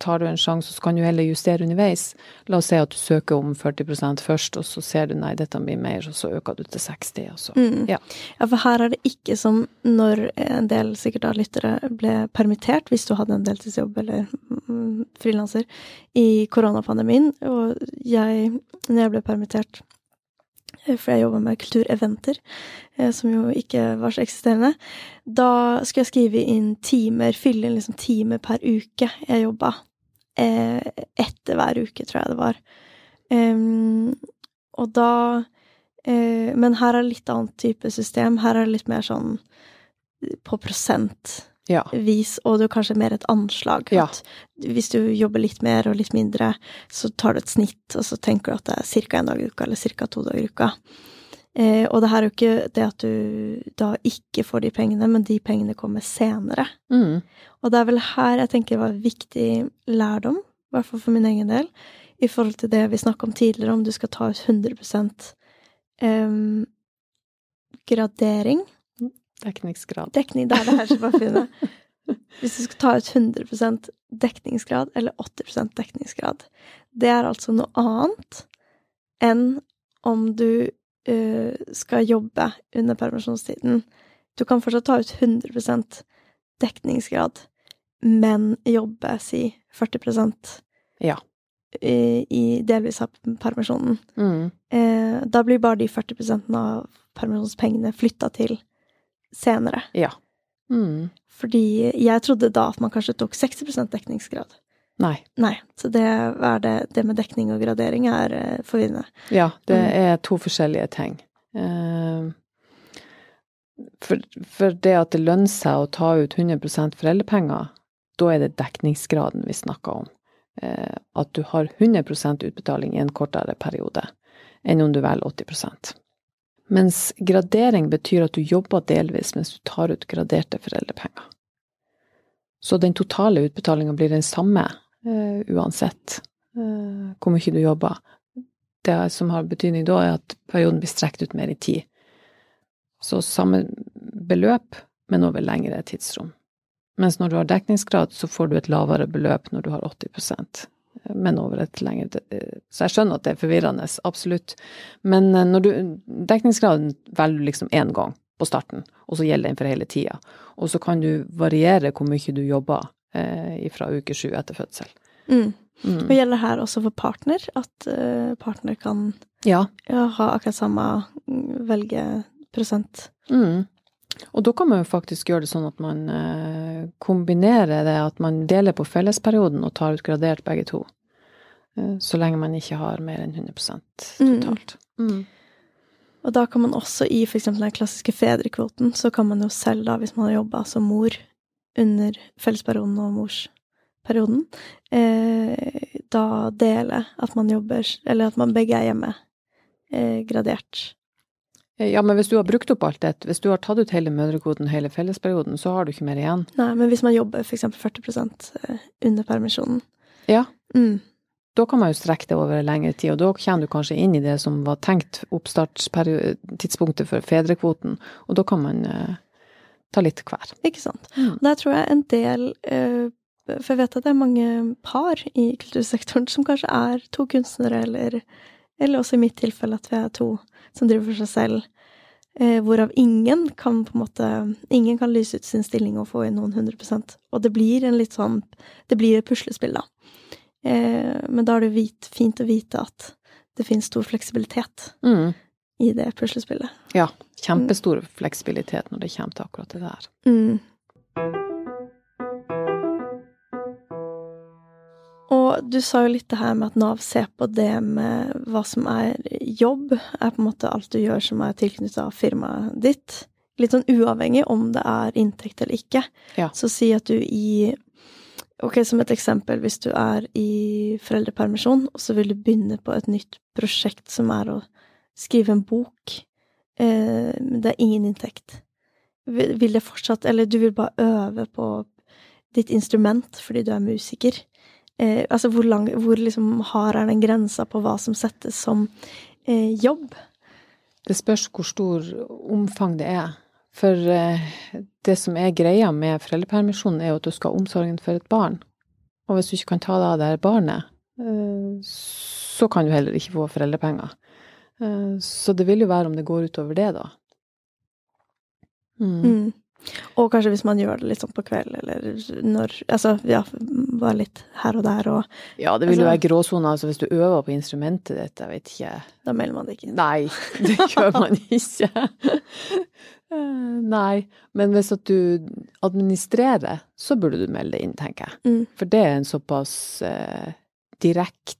tar du en sjanse, så kan du heller justere underveis. La oss si at du søker om 40% først, og så ser du nei, dette blir mer, og så øker du til 60. Og så. Mm. Ja. ja. for her er det ikke som når en del sikkert av lyttere ble permittert, hvis du hadde en deltidsjobb eller mm, frilanser, i koronapandemien. Og jeg, når jeg ble permittert eh, for jeg jobber med kultureventer, eh, som jo ikke var så eksisterende. Da skulle jeg skrive inn timer, fylle inn liksom timer per uke jeg jobba eh, etter hver uke, tror jeg det var. Um, og da eh, Men her er litt annet type system. Her er det litt mer sånn på prosentvis, ja. og det er kanskje mer et anslag. Ja. hvis du jobber litt mer og litt mindre, så tar du et snitt, og så tenker du at det er ca. én dag i uka, eller ca. to dager i uka. Eh, og det her er jo ikke det at du da ikke får de pengene, men de pengene kommer senere. Mm. Og det er vel her jeg tenker det var viktig lærdom, i hvert fall for min egen del, i forhold til det vi snakka om tidligere, om du skal ta ut 100 eh, gradering. Dekningsgrad. Dekning, det er det her som var fint. Hvis du skal ta ut 100% dekningsgrad, eller 80% dekningsgrad, det er altså noe annet enn om du uh, skal jobbe under permisjonstiden. Du kan fortsatt ta ut 100% dekningsgrad, men jobbe, si, 40% ja. i, i delvis av permisjonen. Mm. Uh, da blir bare de 40% av permisjonspengene flytta til senere. Ja. Mm. Fordi jeg trodde da at man kanskje tok 60% dekningsgrad. Nei. Nei. Så det, det, det med dekning og gradering er uh, forvirrende. Ja, det mm. er to forskjellige ting. Uh, for, for, det at det lønner seg å ta ut 100% foreldrepenger, da er det dekningsgraden vi snakker om. Uh, at du har 100% utbetaling i en kortere periode enn om du velger 80% Mens gradering betyr at du jobber delvis mens du tar ut graderte foreldrepenger. Så den totale utbetalinga blir den samme, uh, uansett uh, hvor mye du jobber. Det som har betydning da, er at perioden blir strekt ut mer i tid. Så samme beløp, men over lengre tidsrom. Mens når du har dekningsgrad, så får du et lavere beløp når du har 80% men over et lengre Så jeg skjønner at det er forvirrende, absolutt. Men eh, når du Dekningsgraden velger du liksom én gang på starten, og så gjelder den for hele tida. Og så kan du variere hvor mye du jobber eh, fra uke sju etter fødsel. Mm. Mm. Og gjelder her også for partner, at uh, partner kan ja. Ha akkurat samme velgeprosent? Mm. Og da kan man jo faktisk gjøre det sånn at man uh, kombinerer det, at man deler på fellesperioden og tar ut gradert begge to. Så lenge man ikke har mer enn 100% totalt. Mm. Og da kan man også i f.eks. den klassiske fedrekvoten, så kan man jo selv, da, hvis man har jobba som mor under fellesperioden og morsperioden, eh, da dele at man jobber Eller at man begge er hjemme, eh, gradert. Ja, men hvis du har brukt opp alt det, hvis du har tatt ut hele mødrekvoten, hele fellesperioden, så har du ikke mer igjen. Nei, men hvis man jobber f.eks. 40 eh, under permisjonen Ja. Mm da kan man jo strekke det over lengre tid, og da kommer du kanskje inn i det som var tenkt oppstartstidspunktet for fedrekvoten, og da kan man uh, ta litt hver. Ikke sant. Mm. Der tror jeg en del uh, For jeg vet at det er mange par i kultursektoren som kanskje er to kunstnere, eller, eller også i mitt tilfelle at vi er to som driver for seg selv. Uh, hvorav ingen kan på en måte Ingen kan lyse ut sin stilling og få inn noen 100% Og det blir en litt sånn Det blir et puslespill, da. Eh, men da er det fint å vite at det finnes stor fleksibilitet Mm. i det puslespillet. Ja. Kjempestor fleksibilitet når det kommer til akkurat det der. Mm. Og du sa jo litt det her med at Nav ser på det med hva som er jobb, er på en måte alt du gjør som er tilknyttet av firmaet ditt. Litt sånn uavhengig om det er inntekt eller ikke. Ja. Så si at du i Ok, som et eksempel, hvis du er i foreldrepermisjon, og så vil du begynne på et nytt prosjekt som er å skrive en bok, men det er ingen inntekt. Vil det fortsatt Eller du vil bare øve på ditt instrument fordi du er musiker. Eh, altså, hvor lang Hvor liksom hard er den grensa på hva som settes som eh, jobb? Det spørs hvor stor omfang det er. For eh, det som er greia med foreldrepermisjonen, er jo at du skal ha omsorgen for et barn. Og hvis du ikke kan ta deg av det her barnet, eh, så kan du heller ikke få foreldrepenger. Eh, Så det vil jo være om det går utover det, da. Mm. Mm. Og kanskje hvis man gjør det litt sånn på kveld, eller når Altså, ja, bare litt her og der, og Ja, det vil jo Altså- være gråsoner. Altså hvis du øver på instrumentet ditt, jeg vet ikke da melder man det ikke inn. Nei, det gjør man ikke. Eh, Nei, men hvis at du administrerer, så burde du melde det inn, tenker jeg. Mm. For det er en såpass eh, direkte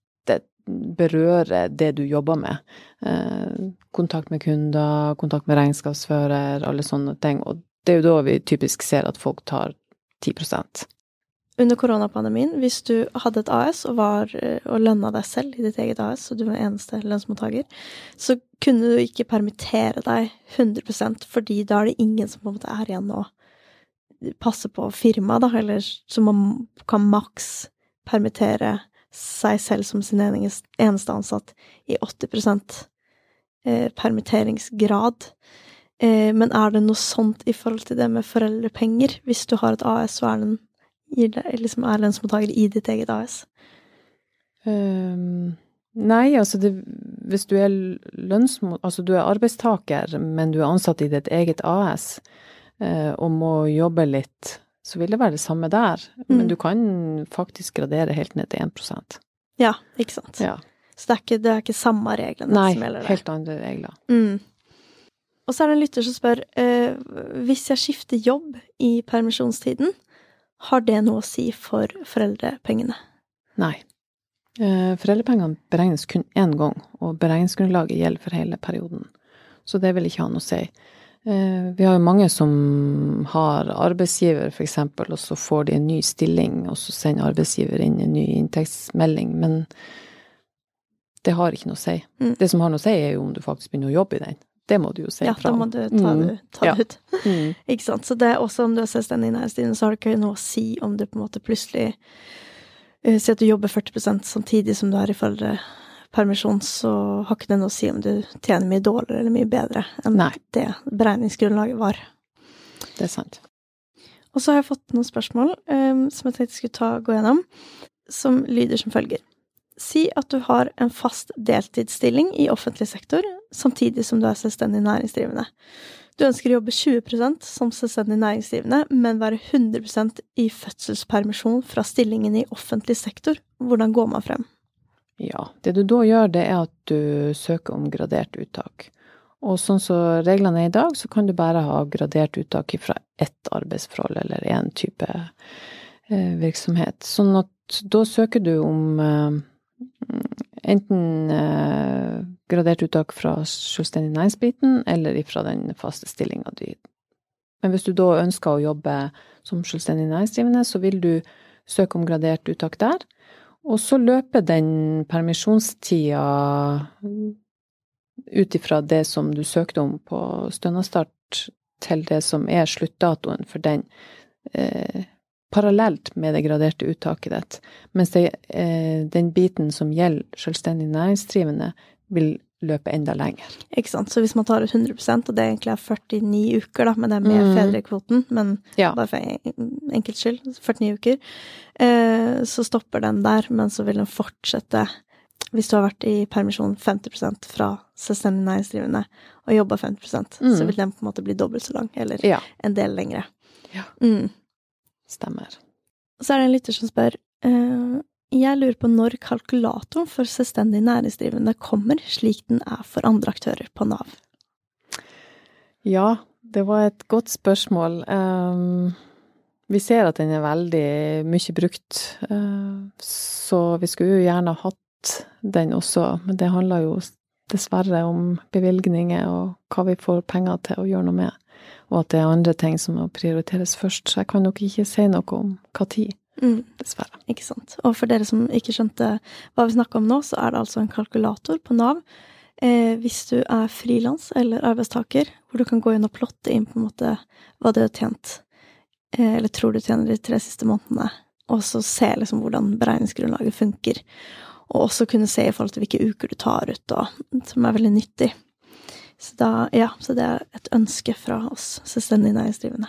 berøre det du jobber med. Eh, kontakt med kunder, kontakt med regnskapsfører, alle sånne ting. Og det er jo da vi typisk ser at folk tar 10% Under koronapandemien, hvis du hadde et AS og, var, eh, og lønna deg selv i ditt eget AS, og du var eneste lønnsmottaker, så kunne du ikke permittere deg 100% fordi da er det ingen som på en måte er igjen nå. passe på firmaet, da, eller så man kan maks permittere seg selv som sin eneste ansatt i 80 eh, permitteringsgrad. Eh, men er det noe sånt i forhold til det med foreldrepenger? Hvis du har et AS, så er den liksom er lønnsmottaker i ditt eget AS. Um, nei, altså det, hvis du er lønnsmot... Altså du er arbeidstaker, men du er ansatt i ditt eget AS eh, og må jobbe litt, så vil det være det samme der. Men Mm. du kan faktisk gradere helt ned til 1 Ja, ikke sant. Ja. Så det er ikke, det er ikke samme reglene Nei, som gjelder der. helt andre regler. Mm. Og så er det en lytter som spør uh, hvis jeg skifter jobb i permisjonstiden, har det noe å si for foreldrepengene? Nei. Eh, foreldrepengene beregnes kun én gang, og beregningsgrunnlaget gjelder for hele perioden. Så det vil ikke ha noe å si. Eh, vi har jo mange som har arbeidsgiver, eksempel, og så får de en ny stilling, og så sender arbeidsgiver inn en ny inntektsmelding, men det har ikke noe å si. Mm. Det som har noe å si, er jo om du faktisk begynner å jobbe i den. Det må du jo si Ja, fra da må du ta, Mm. det, ta Ja. det ut. Mm. Ikke sant. Så det er også om du er selvstendig næringsdrivende, så har du ikke noe å si om du på en måte plutselig eh, Si at du jobber 40% samtidig som du er i foreldrepermisjon, så har ikke det noe å si om du tjener mye dårligere eller mye bedre enn Nei. det beregningsgrunnlaget var. Det er sant. Og så har jeg fått noen spørsmål um, som jeg tenkte jeg skulle ta, gå gjennom, som lyder som følger. Si at du har en fast deltidsstilling i offentlig sektor, samtidig som du er selvstendig næringsdrivende. Du ønsker å jobbe 20% som selvstendig næringsdrivende, men være 100% i fødselspermisjon fra stillingen i offentlig sektor. Hvordan går man frem? Ja, det du da gjør, det er at du søker om gradert uttak. Og sånn som reglene er i dag, så kan du bare ha gradert uttak fra ett arbeidsforhold eller én type eh, virksomhet. Sånn at da søker du om eh, enten eh, gradert uttak fra selvstendig næringsbiten eller ifra den faste stillinga di. Men hvis du da ønsker å jobbe som selvstendig næringsdrivende, så vil du søke om gradert uttak der. Og så løper den permisjonstida ut ifra det som du søkte om på stønadsstart, til det som er sluttdatoen for den, eh, parallelt med det graderte uttaket ditt. Mens det, eh, den biten som gjelder selvstendig næringsdrivende, vil løpe enda lenger. Ikke sant? Så hvis man tar ut 100% og det egentlig er 49 uker, da, men det er med Mm. fedrekvoten, men Ja. bare for en- enkelts skyld, 49 uker, eh, så stopper den der, men så vil den fortsette hvis du har vært i permisjon 50 fra selvstendig næringsdrivende og jobba 50% så Mm. vil den på en måte bli dobbelt så lang, eller Ja, en del lengre. Ja. Mm. stemmer. Så er det en lytter som spør eh, jeg lurer på når kalkulatoren for selvstendig næringsdrivende kommer, slik den er for andre aktører på Nav. Ja, det var et godt spørsmål. Um, vi ser at den er veldig mye brukt, uh, så vi skulle jo gjerne hatt den også, men det handler jo dessverre om bevilgninger og hva vi får penger til å gjøre noe med, og at det er andre ting som må prioriteres først, så jeg kan nok ikke si noe om hva tid. Mm. Dessverre. Ikke sant. Og for dere som ikke skjønte hva vi snakka om nå, så er det altså en kalkulator på Nav eh, hvis du er frilans eller arbeidstaker, hvor du kan gå inn og plotte inn på en måte hva du har tjent, eh, eller tror du tjener de tre siste månedene, og så se liksom hvordan beregningsgrunnlaget funker. Og også kunne se i forhold til hvilke uker du tar ut, og, som er veldig nyttig. Så, da, ja, så det er et ønske fra oss selvstendig næringsdrivende.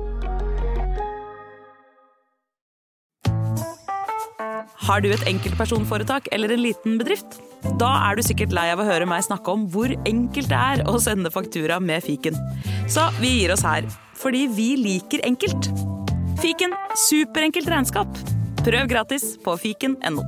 Har du et enkeltpersonforetak eller en liten bedrift? Da er du sikkert lei av å høre meg snakke om hvor enkelt det er å sende faktura med fiken. Så vi gir oss her, fordi vi liker enkelt. Fiken superenkelt regnskap. Prøv gratis på fiken.no.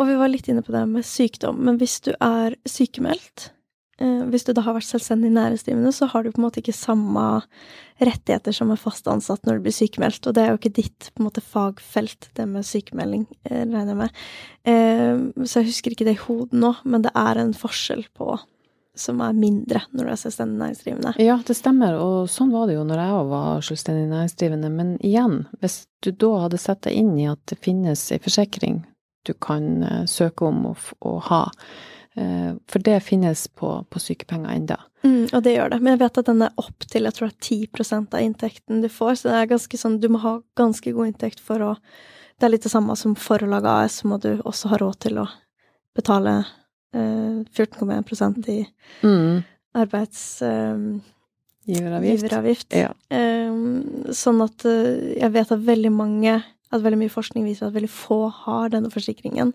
Og vi var litt inne på det med sykdom, men hvis du er sykemeldt, hvis du da har vært selvstendig næringsdrivende, så har du på en måte ikke samme rettigheter som en fast ansatt når du blir sykemeldt, og det er jo ikke ditt på en måte fagfelt, det med sykemelding, eh, regner jeg med. Eh, så jeg husker ikke det i hodet nå, men det er en forskjell på som er mindre når du er selvstendig næringsdrivende. Ja, det stemmer, og sånn var det jo når jeg òg var selvstendig næringsdrivende. Men igjen, hvis du da hadde sett deg inn i at det finnes ei forsikring du kan eh, søke om å, ha, eh, for det finnes på, på sykepenger enda. Mm, og det gjør det. Men jeg vet at den er opp til jeg tror det er 10% av inntekten du får, så det er ganske sånn, du må ha ganske god inntekt for å Det er litt det samme som for å lage AS, må du også ha råd til å betale eh, 14,1 i Mm. arbeids... Eh. Ja. Eh, sånn at eh, jeg vet at veldig mange At veldig mye forskning viser at veldig få har denne forsikringen.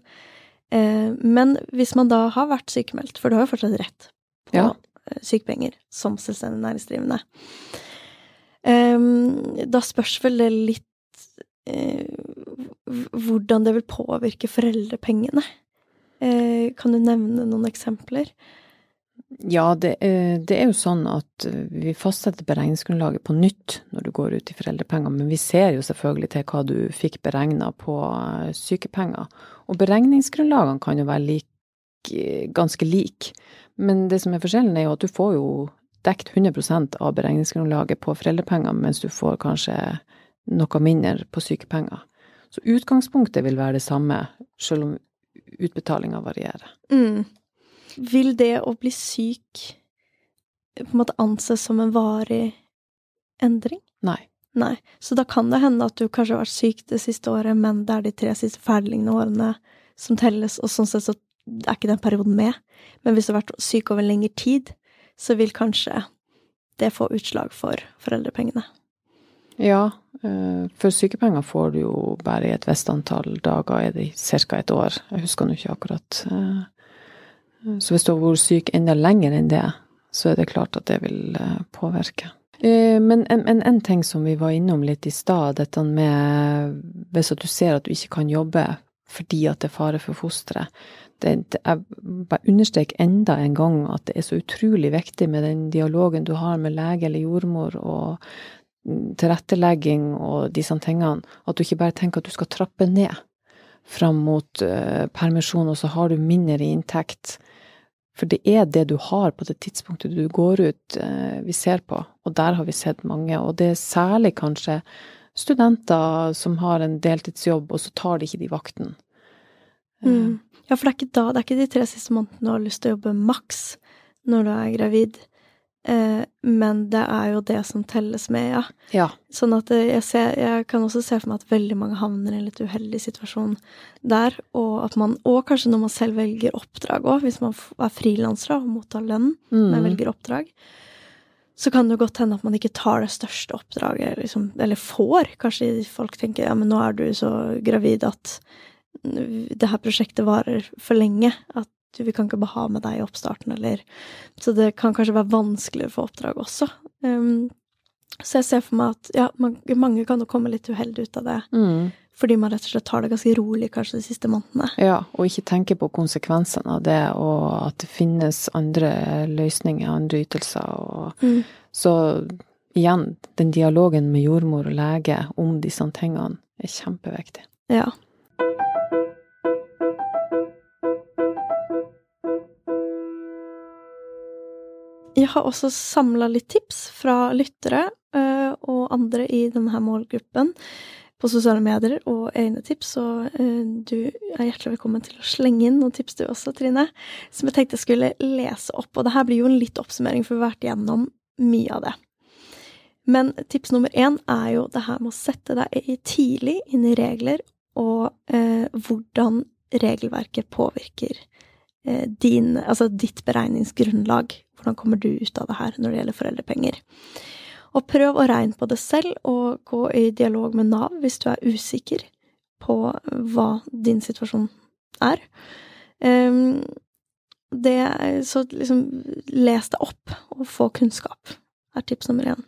Eh, men hvis man da har vært sykemeldt, for du har jo fortsatt rett på Ja. eh, sykepenger som selvstendig næringsdrivende, eh, da spørs vel det litt eh, hvordan det vil påvirke foreldrepengene. Kan du nevne noen eksempler? Ja, det, er- det er jo sånn at eh, vi fastsetter beregningsgrunnlaget på nytt når du går ut i foreldrepenger, men vi ser jo selvfølgelig til hva du fikk beregna på eh, sykepenger. Og beregningsgrunnlagene kan jo være lik, eh, ganske like, men det som er forskjellen er jo at du får jo dekt 100 av beregningsgrunnlaget på foreldrepenger, mens du får kanskje noe mindre på sykepenger. Så utgangspunktet vil være det samme, selv om utbetalinga varierer. Mm. Vil det å bli syk på en måte anses som en varig endring? Nei. Nei. Så da kan det hende at du kanskje har vært syk det siste året, men det er de tre siste ferdiglignende årene som telles, og sånn sett så er ikke den perioden med. Men hvis du har vært syk over lengre tid, så vil kanskje det få utslag for foreldrepengene. Ja, eh, for sykepenger får du jo bare i et visst antall dager, er det ca. et år. Jeg husker nå ikke akkurat. Eh, Så hvis du har vært syk enda lenger enn det, så er det klart at det vil eh, påvirke. Eh, Men en, en, ting som vi var innom litt i stad, dette med hvis du ser at du ikke kan jobbe fordi at det er fare for fosteret. Jeg bare understreker enda en gang at det er så utrolig viktig med den dialogen du har med lege eller jordmor, og tilrettelegging og disse tingene, at du ikke bare tenker at du skal trappe ned fram mot uh, permisjon, og så har du mindre inntekt. For det er det du har på det tidspunktet du går ut, eh, vi ser på, og der har vi sett mange. Og det er særlig kanskje studenter som har en deltidsjobb, og så tar de ikke de vaktene. Mm. Ja, for det er da, det er ikke de tre siste månedene du har lyst til å jobbe maks når du er gravid. Eh, men det er jo det som telles med, ja. Ja. Sånn at eh, jeg, ser, jeg kan også se for meg at veldig mange havner i en litt uheldig situasjon der, og at man Og kanskje når man selv velger oppdrag òg, hvis man er frilanser og mottar lønn, men Mm. velger oppdrag, så kan det jo godt hende at man ikke tar det største oppdraget, liksom, eller får. Kanskje folk tenker ja, men nå er du så gravid at det her prosjektet varer for lenge, at du, vi kan ikke bare ha med deg i oppstarten, eller Så det kan kanskje være vanskeligere for oppdrag også. Um, så jeg ser for meg at ja, man, mange kan jo komme litt uheldig ut av det, Mm. fordi man rett og slett tar det ganske rolig kanskje de siste månedene. Ja, og ikke tenke på konsekvensene av det, og at det finnes andre løsninger, andre ytelser. Og Mm. Så igjen, den dialogen med jordmor og lege om disse tingene er kjempeviktig. Ja. Har også samla litt tips fra lyttere eh, og andre i denne målgruppen på sosiale medier og egne tips, og eh, du er hjertelig velkommen til å slenge inn noen tips du også, Trine, som jeg tenkte jeg skulle lese opp. Og det her blir jo en litt oppsummering, for vi har vært igjennom mye av det. Men tips nummer én er jo det her med å sette deg tidlig inn i regler, og eh, hvordan regelverket påvirker eh, din, altså ditt beregningsgrunnlag. Hvordan kommer du ut av det her når det gjelder foreldrepenger? Og prøv å regne på det selv, og gå i dialog med Nav hvis du er usikker på hva din situasjon er. Ehm, det, så liksom les deg opp og få kunnskap, er tips nummer én.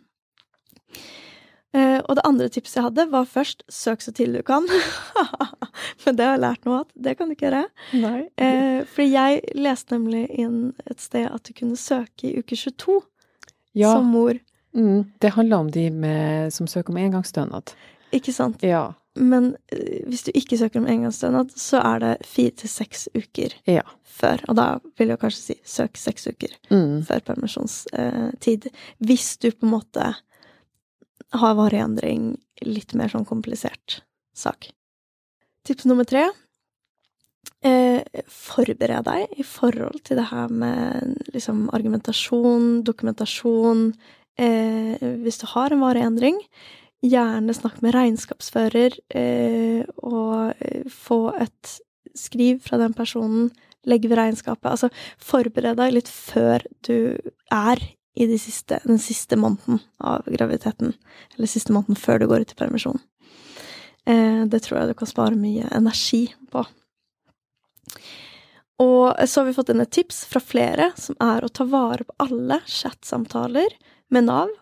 Eh, og det andre tipset jeg hadde, var først søk så tidlig du kan. Men det har jeg lært nå at det kan du ikke gjøre. Nei. Eh, fordi jeg leste nemlig inn et sted at du kunne søke i uke 22 Ja, som mor. mm, det handler om de med, som søker om engangsstønad. Ikke sant? Ja. Men eh, hvis du ikke søker om engangsstønad, så er det fire til seks uker Ja. før. Og da vil jeg kanskje si søk seks uker Mm. før permisjonstid. Hvis du på en måte har varig endring, litt mer sånn komplisert sak. Tips nummer tre. Eh, forbered deg i forhold til det her med liksom argumentasjon, dokumentasjon. Eh, hvis du har en varig endring, gjerne snakk med regnskapsfører, eh, og eh, få et skriv fra den personen, legg ved regnskapet. Altså, forbered deg litt før du er i de siste, den siste måneden av graviditeten, eller siste måneden før du går ut i permisjon. Eh, det tror jeg du kan spare mye energi på. Og så har vi fått inn et tips fra flere, som er å ta vare på alle chatsamtaler med Nav.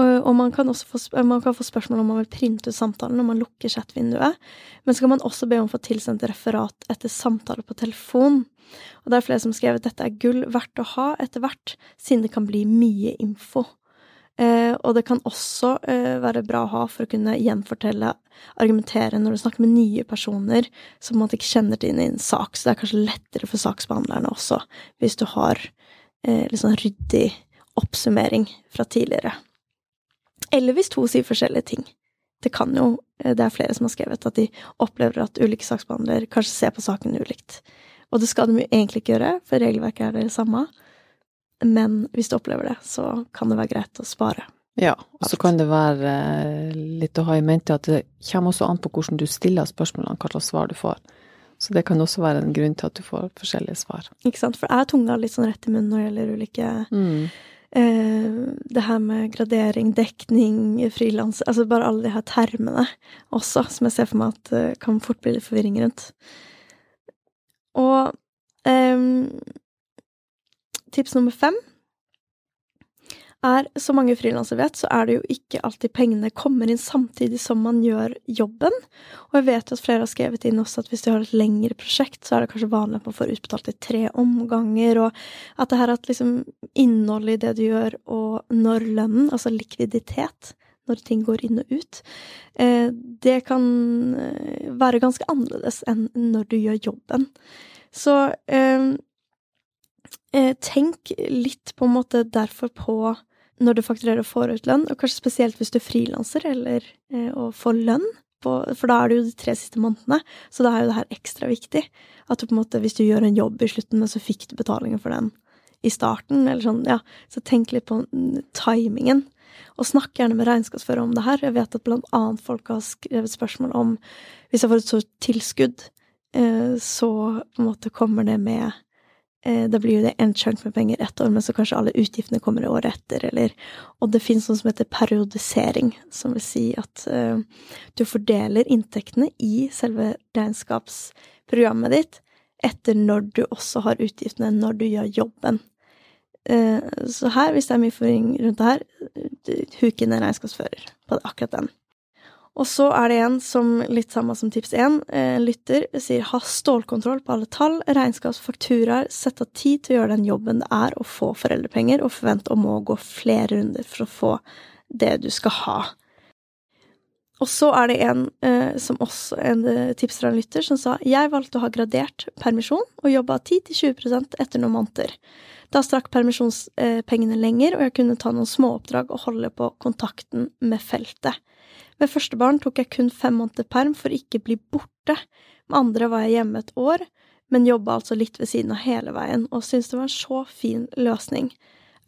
Og, man, kan få, man kan få spørsmål om man vil printe ut samtalen når man lukker chatvinduet. Men så kan man også be om å få tilsendt referat etter samtale på telefon. Og det er flere som skrev at dette er gull verdt å ha etter hvert, siden det kan bli mye info. Eh, og det kan også eh, være bra å ha for å kunne gjenfortelle, argumentere når du snakker med nye personer som man ikke kjenner til i en sak. Så det er kanskje lettere for saksbehandlerne også, hvis du har eh, litt sånn ryddig oppsummering fra tidligere. Eller hvis to sier forskjellige ting. Det kan jo eh, Det er flere som har skrevet at de opplever at ulike saksbehandlere kanskje ser på saken ulikt. Og det skal de jo egentlig ikke gjøre, for regelverket er det samme. Men hvis du opplever det, så kan det være greit å spare. Ja, og så kan det være eh, litt å ha i mente at det kommer også an på hvordan du stiller spørsmålene, hva slags svar du får. Så det kan også være en grunn til at du får forskjellige svar. Ikke sant? For er tunga litt sånn rett i munnen når det gjelder ulike Mm. eh, Det her med gradering, dekning, frilans Altså bare alle de her termene også, som jeg ser for meg at eh, kan fort bli litt forvirring rundt. Og um, tips nummer fem er, som mange frilansere vet, så er det jo ikke alltid pengene kommer inn samtidig som man gjør jobben. Og jeg vet jo at flere har skrevet inn også at hvis de har et lengre prosjekt, så er det kanskje vanlig at man får utbetalt i tre omganger, og at det her at liksom innholdet i det du gjør, og når lønnen, altså likviditet, når ting går inn og ut, eh, det kan eh, være ganske annerledes enn når du gjør jobben. Så eh, tenk litt på en måte derfor på når du fakturerer og får ut lønn, og kanskje spesielt hvis du er frilanser eller og får lønn, på, for da er det jo de tre siste månedene, så da er jo det her ekstra viktig. At du på en måte, hvis du gjør en jobb i slutten, men så fikk du betalingen for den i starten, eller sånn, ja, så tenk litt på mm, timingen. Og snakk gjerne med regnskapsfører om det her. Jeg vet at blant annet folk har skrevet spørsmål om hvis jeg får et stort tilskudd, eh, så på en måte kommer det med eh, Da blir jo det en chunk med penger ett år, men så kanskje alle utgiftene kommer i året etter, eller Og det finnes noe som heter periodisering, som vil si at eh, du fordeler inntektene i selve regnskapsprogrammet ditt etter når du også har utgiftene, når du gjør jobben. Eh, Så her, hvis det er mye forvirring rundt det her, huk inn en regnskapsfører på akkurat den. Og så er det en som, litt samme som tips én, lytter, sier ha stålkontroll på alle tall, regnskapsfakturaer, sett av tid til å gjøre den jobben det er å få foreldrepenger, og forvent å må gå flere runder for å få det du skal ha. Og så er det en eh, som også en eh, tips fra en lytter, som sa jeg valgte å ha gradert permisjon og jobba 10-20% etter noen måneder. Da strakk permisjonspengene lenger, og jeg kunne ta noen småoppdrag og holde på kontakten med feltet. Med første barn tok jeg kun fem måneder perm for ikke bli borte. Med andre var jeg hjemme et år, men jobba altså litt ved siden av hele veien, og syntes det var en så fin løsning.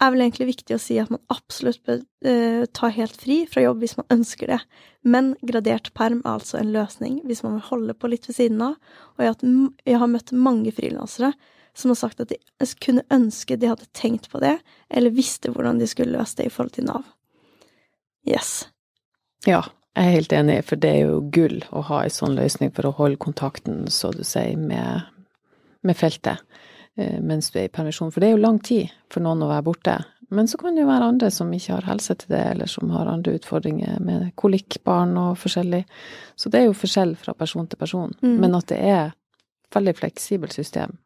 Er vel egentlig viktig å si at man absolutt bør uh, ta helt fri fra jobb hvis man ønsker det, men gradert perm er altså en løsning hvis man vil holde på litt ved siden av, og jeg har, møtt mange frilansere som har sagt at de kunne ønske de hadde tenkt på det, eller visste hvordan de skulle løse det i forhold til Nav. Yes. Ja, jeg er helt enig, for det er jo gull å ha en sånn løsning for å holde kontakten, så du sier, med, med feltet mens du er i permisjon. For det er jo lang tid for noen å være borte. Men så kan det jo være andre som ikke har helse til det, eller som har andre utfordringer med kolikkbarn og forskjellig. Så det er jo forskjell fra person til person. Mm. Men at det er veldig fleksibelt system,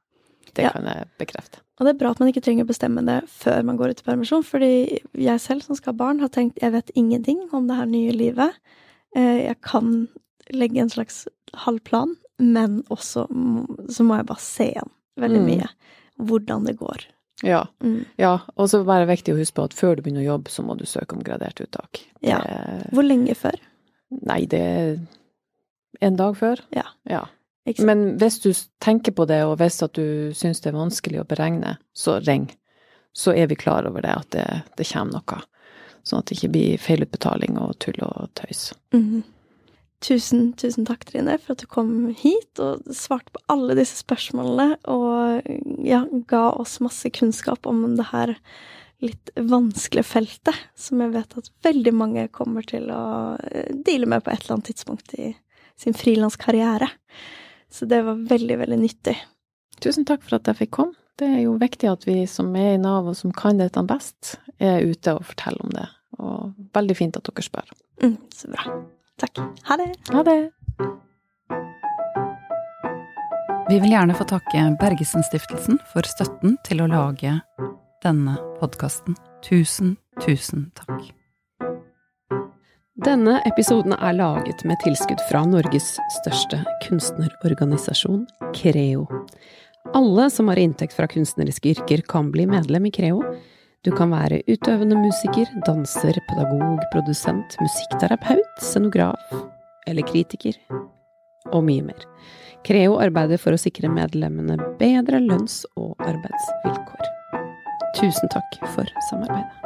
det Ja. kan jeg bekrefte. Og det er bra at man ikke trenger å bestemme det før man går ut i permisjon, fordi jeg selv som skal ha barn, har tenkt jeg vet ingenting om det her nye livet. Eh, Jeg kan legge en slags halv plan, men også så må jeg bare se igjen veldig Mm. mye hvordan det går. Ja. Mm. ja. Og så er det viktig å huske på at før du begynner å jobbe, så må du søke om gradert uttak. Ja. Det- Hvor lenge før? Nei, det er en dag før. Ja. ja. Men hvis du tenker på det, og hvis at du syns det er vanskelig å beregne, så ring. Så er vi klar over det, at det, det kommer noe. Sånn at det ikke blir feilutbetaling og tull og tøys. Mhm. Tusen, tusen takk, Trine, for at du kom hit og svarte på alle disse spørsmålene, og ja, ga oss masse kunnskap om det her litt vanskelige feltet, som jeg vet at veldig mange kommer til å eh, deale med på et eller annet tidspunkt i sin frilanskarriere. Så det var veldig, veldig nyttig. Tusen takk for at jeg fikk komme. Det er jo viktig at vi som er i Nav og som kan dette best, er ute og forteller om det. Og veldig fint at dere spør. Mm, så bra. Takk. Ha det. Ha det! Vi vil gjerne få takke Bergesen-stiftelsen for støtten til å lage denne podkasten. Tusen, tusen takk. Denne episoden er laget med tilskudd fra Norges største kunstnerorganisasjon, Creo. Alle som har inntekt fra kunstneriske yrker, kan bli medlem i Creo. Du kan være utøvende musiker, danser, pedagog, produsent, musikkterapeut, scenograf eller kritiker, og mye mer. Creo arbeider for å sikre medlemmene bedre lønns- og arbeidsvilkår. Tusen takk for samarbeidet.